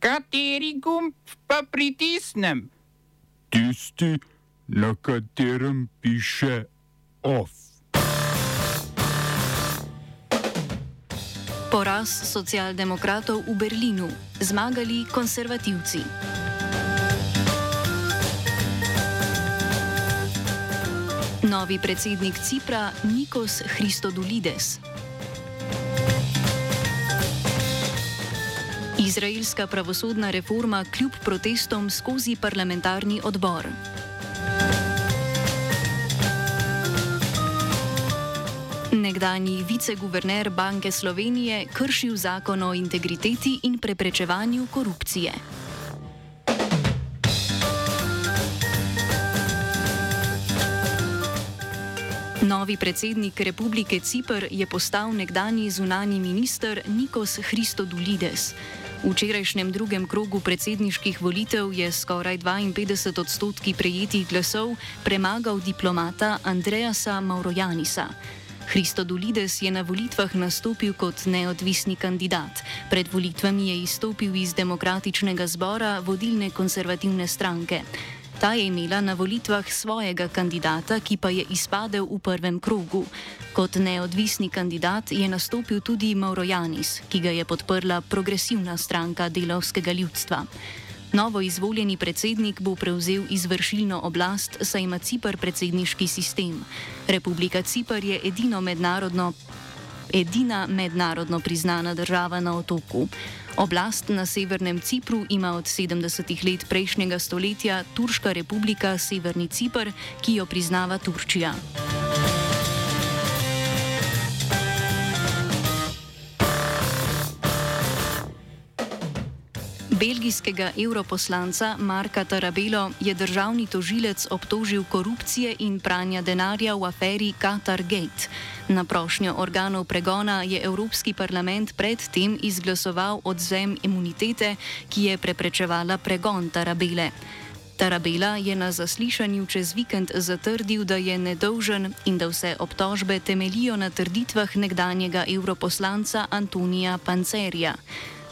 Kateri gumb pa pritisnem? Tisti, na katerem piše OF. Poraz socialdemokratov v Berlinu, zmagali konservativci. Novi predsednik Cipra Nikos Christodoulides. Izraelska pravosodna reforma kljub protestom skozi parlamentarni odbor. Nekdanji viceguverner Banke Slovenije kršil zakon o integriteti in preprečevanju korupcije. Novi predsednik Republike Cipr je postal nekdani zunani minister Nikos Christodoulides. V včerajšnjem drugem krogu predsedniških volitev je skoraj 52 odstotki prejetih glasov premagal diplomata Andreasa Maurojanisa. Christodoulides je na volitvah nastopil kot neodvisni kandidat. Pred volitvami je izstopil iz demokratičnega zbora vodilne konservativne stranke. Ta je imela na volitvah svojega kandidata, ki pa je izpadel v prvem krogu. Kot neodvisni kandidat je nastopil tudi Maurojanis, ki ga je podprla progresivna stranka delovskega ljudstva. Novo izvoljeni predsednik bo prevzel izvršilno oblast, saj ima Cipr predsedniški sistem. Republika Cipr je edino mednarodno edina mednarodno priznana država na otoku. Oblast na severnem Cipru ima od 70-ih let prejšnjega stoletja Turška republika Severni Cipr, ki jo priznava Turčija. Belgijskega europoslanca Marka Tarabelo je državni tožilec obtožil korupcije in pranja denarja v aferi Qatar Gate. Na prošnjo organov pregona je Evropski parlament predtem izglasoval odzem imunitete, ki je preprečevala pregon Tarabele. Tarabela je na zaslišanju čez vikend zatrdil, da je nedolžen in da vse obtožbe temelijo na trditvah nekdanjega europoslanca Antonija Pancerja.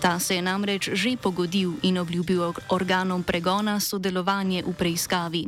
Ta se je namreč že pogodil in obljubil organom pregona sodelovanje v preiskavi.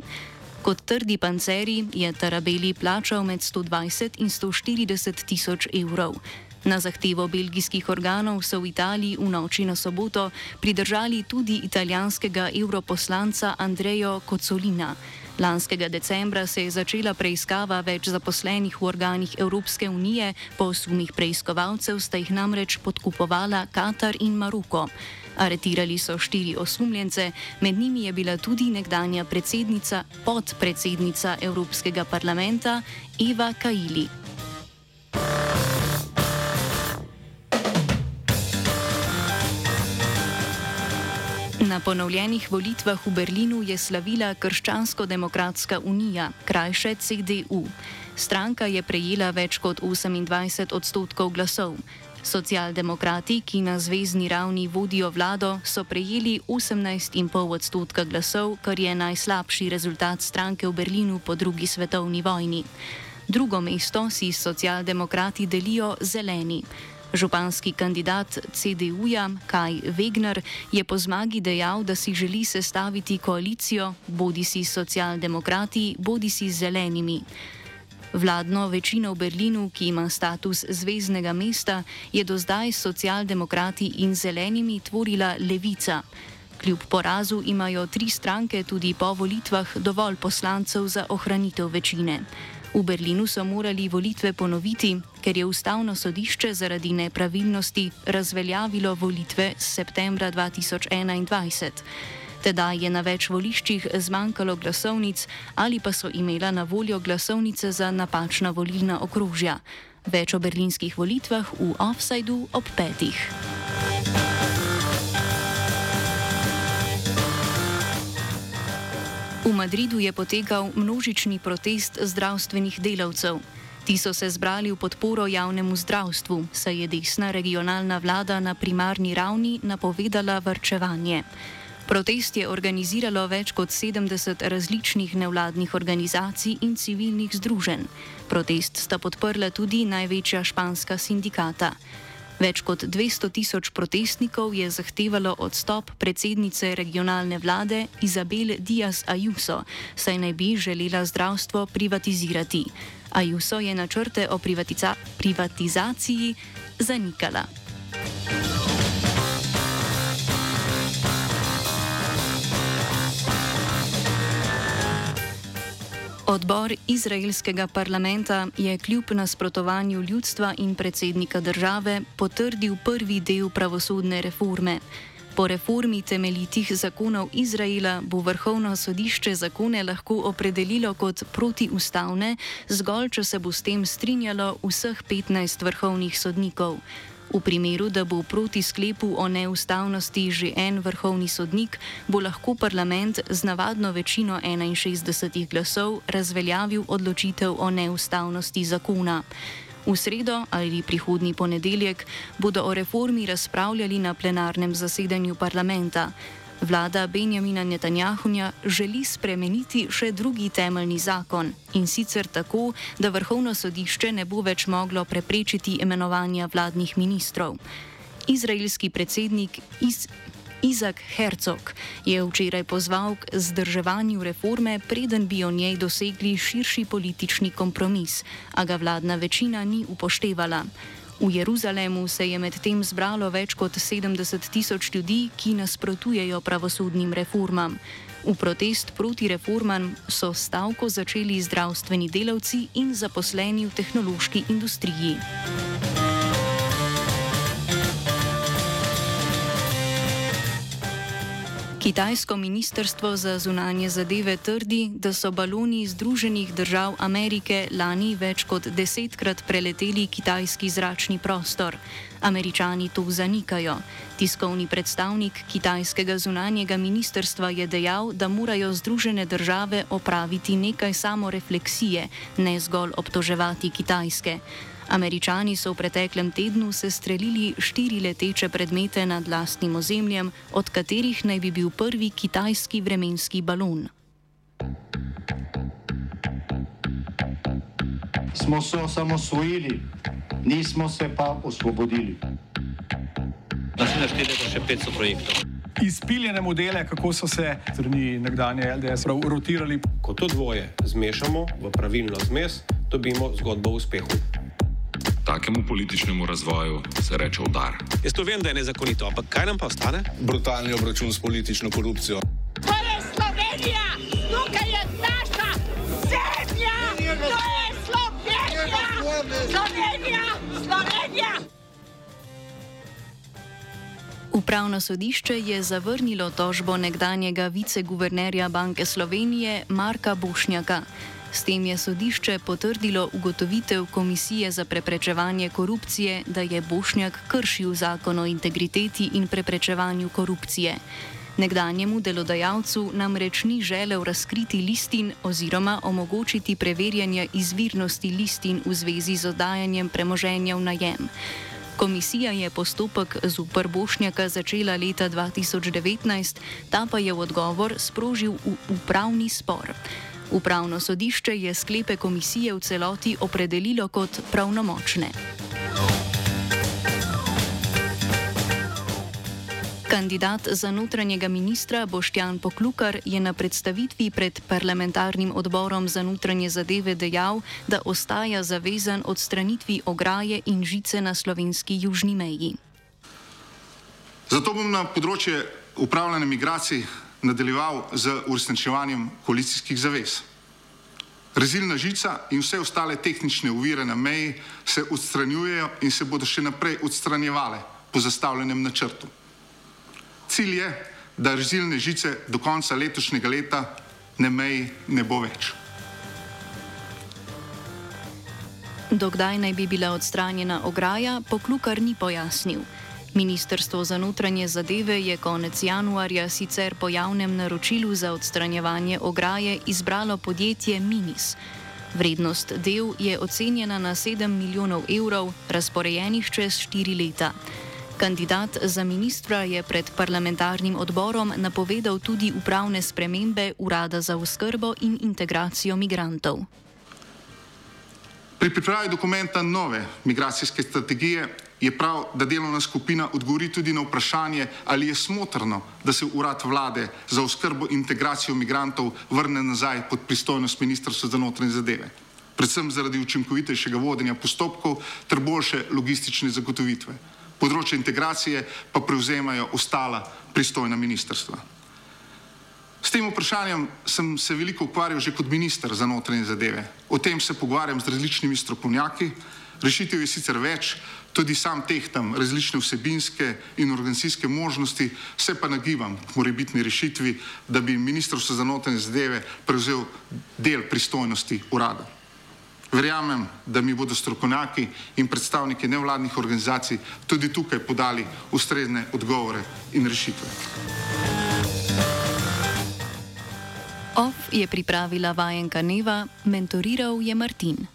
Kot trdi panceri je Tarabeli plačal med 120 in 140 tisoč evrov. Na zahtevo belgijskih organov so v Italiji v noči na soboto pridržali tudi italijanskega europoslanca Andrejo Kocolina. Lanskega decembra se je začela preiskava več zaposlenih v organih Evropske unije, po sumih preiskovalcev sta jih namreč podkupovala Katar in Maroko. Aretirali so štiri osumljence, med njimi je bila tudi nekdanja predsednica, podpredsednica Evropskega parlamenta Eva Kaili. Na ponovljenih volitvah v Berlinu je slavila Krščansko-demokratska unija, krajše CDU. Stranka je prejela več kot 28 odstotkov glasov. Socialdemokrati, ki na zvezdni ravni vodijo vlado, so prejeli 18,5 odstotka glasov, kar je najslabši rezultat stranke v Berlinu po drugi svetovni vojni. Drugo mesto si socialdemokrati delijo zeleni. Županski kandidat CDU-ja Kaj Wegner je po zmagi dejal, da si želi sestaviti koalicijo bodi si socialdemokrati, bodi si zelenimi. Vladno večino v Berlinu, ki ima status zvezdnega mesta, je do zdaj socialdemokrati in zelenimi tvorila levica. Kljub porazu imajo tri stranke tudi po volitvah dovolj poslancev za ohranitev večine. V Berlinu so morali volitve ponoviti, ker je ustavno sodišče zaradi nepravilnosti razveljavilo volitve septembra 2021. Teda je na več voliščih zmanjkalo glasovnic ali pa so imela na voljo glasovnice za napačna volilna okrožja. Več o berlinskih volitvah v offsajdu ob petih. V Madridu je potekal množični protest zdravstvenih delavcev. Ti so se zbrali v podporo javnemu zdravstvu, saj je desna regionalna vlada na primarni ravni napovedala vrčevanje. Protest je organiziralo več kot 70 različnih nevladnih organizacij in civilnih združenj. Protest sta podprla tudi največja španska sindikata. Več kot 200 tisoč protestnikov je zahtevalo odstop predsednice regionalne vlade Izabel Diaz Ayuso, saj naj bi želela zdravstvo privatizirati. Ayuso je načrte o privatiza privatizaciji zanikala. Odbor izraelskega parlamenta je kljub nasprotovanju ljudstva in predsednika države potrdil prvi del pravosodne reforme. Po reformi temeljitih zakonov Izraela bo vrhovno sodišče zakone lahko opredelilo kot protiustavne, zgolj če se bo s tem strinjalo vseh 15 vrhovnih sodnikov. V primeru, da bo proti sklepu o neustavnosti že en vrhovni sodnik, bo lahko parlament z navadno večino 61 glasov razveljavil odločitev o neustavnosti zakona. V sredo ali prihodnji ponedeljek bodo o reformi razpravljali na plenarnem zasedanju parlamenta. Vlada Benjamina Netanjahuja želi spremeniti še drugi temeljni zakon in sicer tako, da vrhovno sodišče ne bo več moglo preprečiti imenovanja vladnih ministrov. Izraelski predsednik iz Izak Herzog je včeraj pozval k zdrževanju reforme, preden bi o njej dosegli širši politični kompromis, a ga vladna večina ni upoštevala. V Jeruzalemu se je medtem zbralo več kot 70 tisoč ljudi, ki nasprotujejo pravosodnim reformam. V protest proti reformam so stavko začeli zdravstveni delavci in zaposleni v tehnološki industriji. Kitajsko ministrstvo za zunanje zadeve trdi, da so baloni Združenih držav Amerike lani več kot desetkrat preleteli kitajski zračni prostor. Američani to zanikajo. Tiskovni predstavnik kitajskega zunanjega ministrstva je dejal, da morajo Združene države opraviti nekaj samorefleksije, ne zgolj obtoževati Kitajske. Američani so v preteklem tednu sestrelili štiri leteče predmete nad lastnim ozemljem, od katerih naj bi bil prvi kitajski vremenski balon. Smo se osamosvojili, nismo se pa osvobodili. Naslednje število je še 500 projektov. Izpiljene modele, kako so se strani nekdanje LDS rotirali. Ko to dvoje zmešamo v pravilno zmes, dobimo zgodbo o uspehu. Takemu političnemu razvoju se reče udar. Jaz to vem, da je nezakonito, ampak kaj nam pa ostane? Brutalni obračun s politično korupcijo. To je Slovenija, tukaj je naša zemlja, to je Slovenija, Slovenija, Slovenija. Upravno sodišče je zavrnilo tožbo nekdanjega viceguvernerja Banke Slovenije Marka Bošnjaka. S tem je sodišče potrdilo ugotovitev Komisije za preprečevanje korupcije, da je Bošnjak kršil zakon o integriteti in preprečevanju korupcije. Nekdanjemu delodajalcu namreč ni želel razkriti listin oziroma omogočiti preverjanja izvirnosti listin v zvezi z oddajanjem premoženja v najem. Komisija je postopek z upr Bošnjaka začela leta 2019, ta pa je v odgovor sprožil upravni spor. Upravno sodišče je sklepe komisije v celoti opredelilo kot pravnomočne. Kandidat za notranjega ministra Boštjan Poklukar je na predstavitvi pred parlamentarnim odborom za notranje zadeve dejal, da ostaja zavezan odstranitvi ograje in žice na slovenski južni meji. Zato bom na področje upravljanja migracij nadaljeval z uresničevanjem koalicijskih zavez. Rezilna žica in vse ostale tehnične uvire na meji se odstranjujejo in se bodo še naprej odstranjevale po zastavljenem načrtu. Cilj je, da rezilne žice do konca letošnjega leta na meji ne bo več. Dokdaj naj bi bila odstranjena ograja, poklukar ni pojasnil. Ministrstvo za notranje zadeve je konec januarja sicer po javnem naročilu za odstranjevanje ograje izbralo podjetje Minis. Vrednost del je ocenjena na 7 milijonov evrov, razporejenih čez 4 leta. Kandidat za ministra je pred parlamentarnim odborom napovedal tudi upravne spremembe Urada za oskrbo in integracijo migrantov. Pri pripravi dokumenta nove migracijske strategije je prav, da delovna skupina odgovori tudi na vprašanje, ali je smotrno, da se urad vlade za oskrbo in integracijo migrantov vrne nazaj pod pristojnost Ministrstva za notranje zadeve, predvsem zaradi učinkovitejšega vodenja postopkov ter boljše logistične zagotovitve. Področje integracije pa prevzemajo ostala pristojna ministrstva. S tem vprašanjem sem se veliko ukvarjal že kot minister za notranje zadeve. O tem se pogovarjam z različnimi strokovnjaki. Rešitev je sicer več, tudi sam tehtam različne vsebinske in organizacijske možnosti, se pa nagibam k morebitni rešitvi, da bi Ministrstvo za notranje zadeve prevzel del pristojnosti urada. Verjamem, da mi bodo strokovnjaki in predstavniki nevladnih organizacij tudi tukaj podali ustrezne odgovore in rešitve. OF je pripravila vajenka Neva, mentoriral je Martin.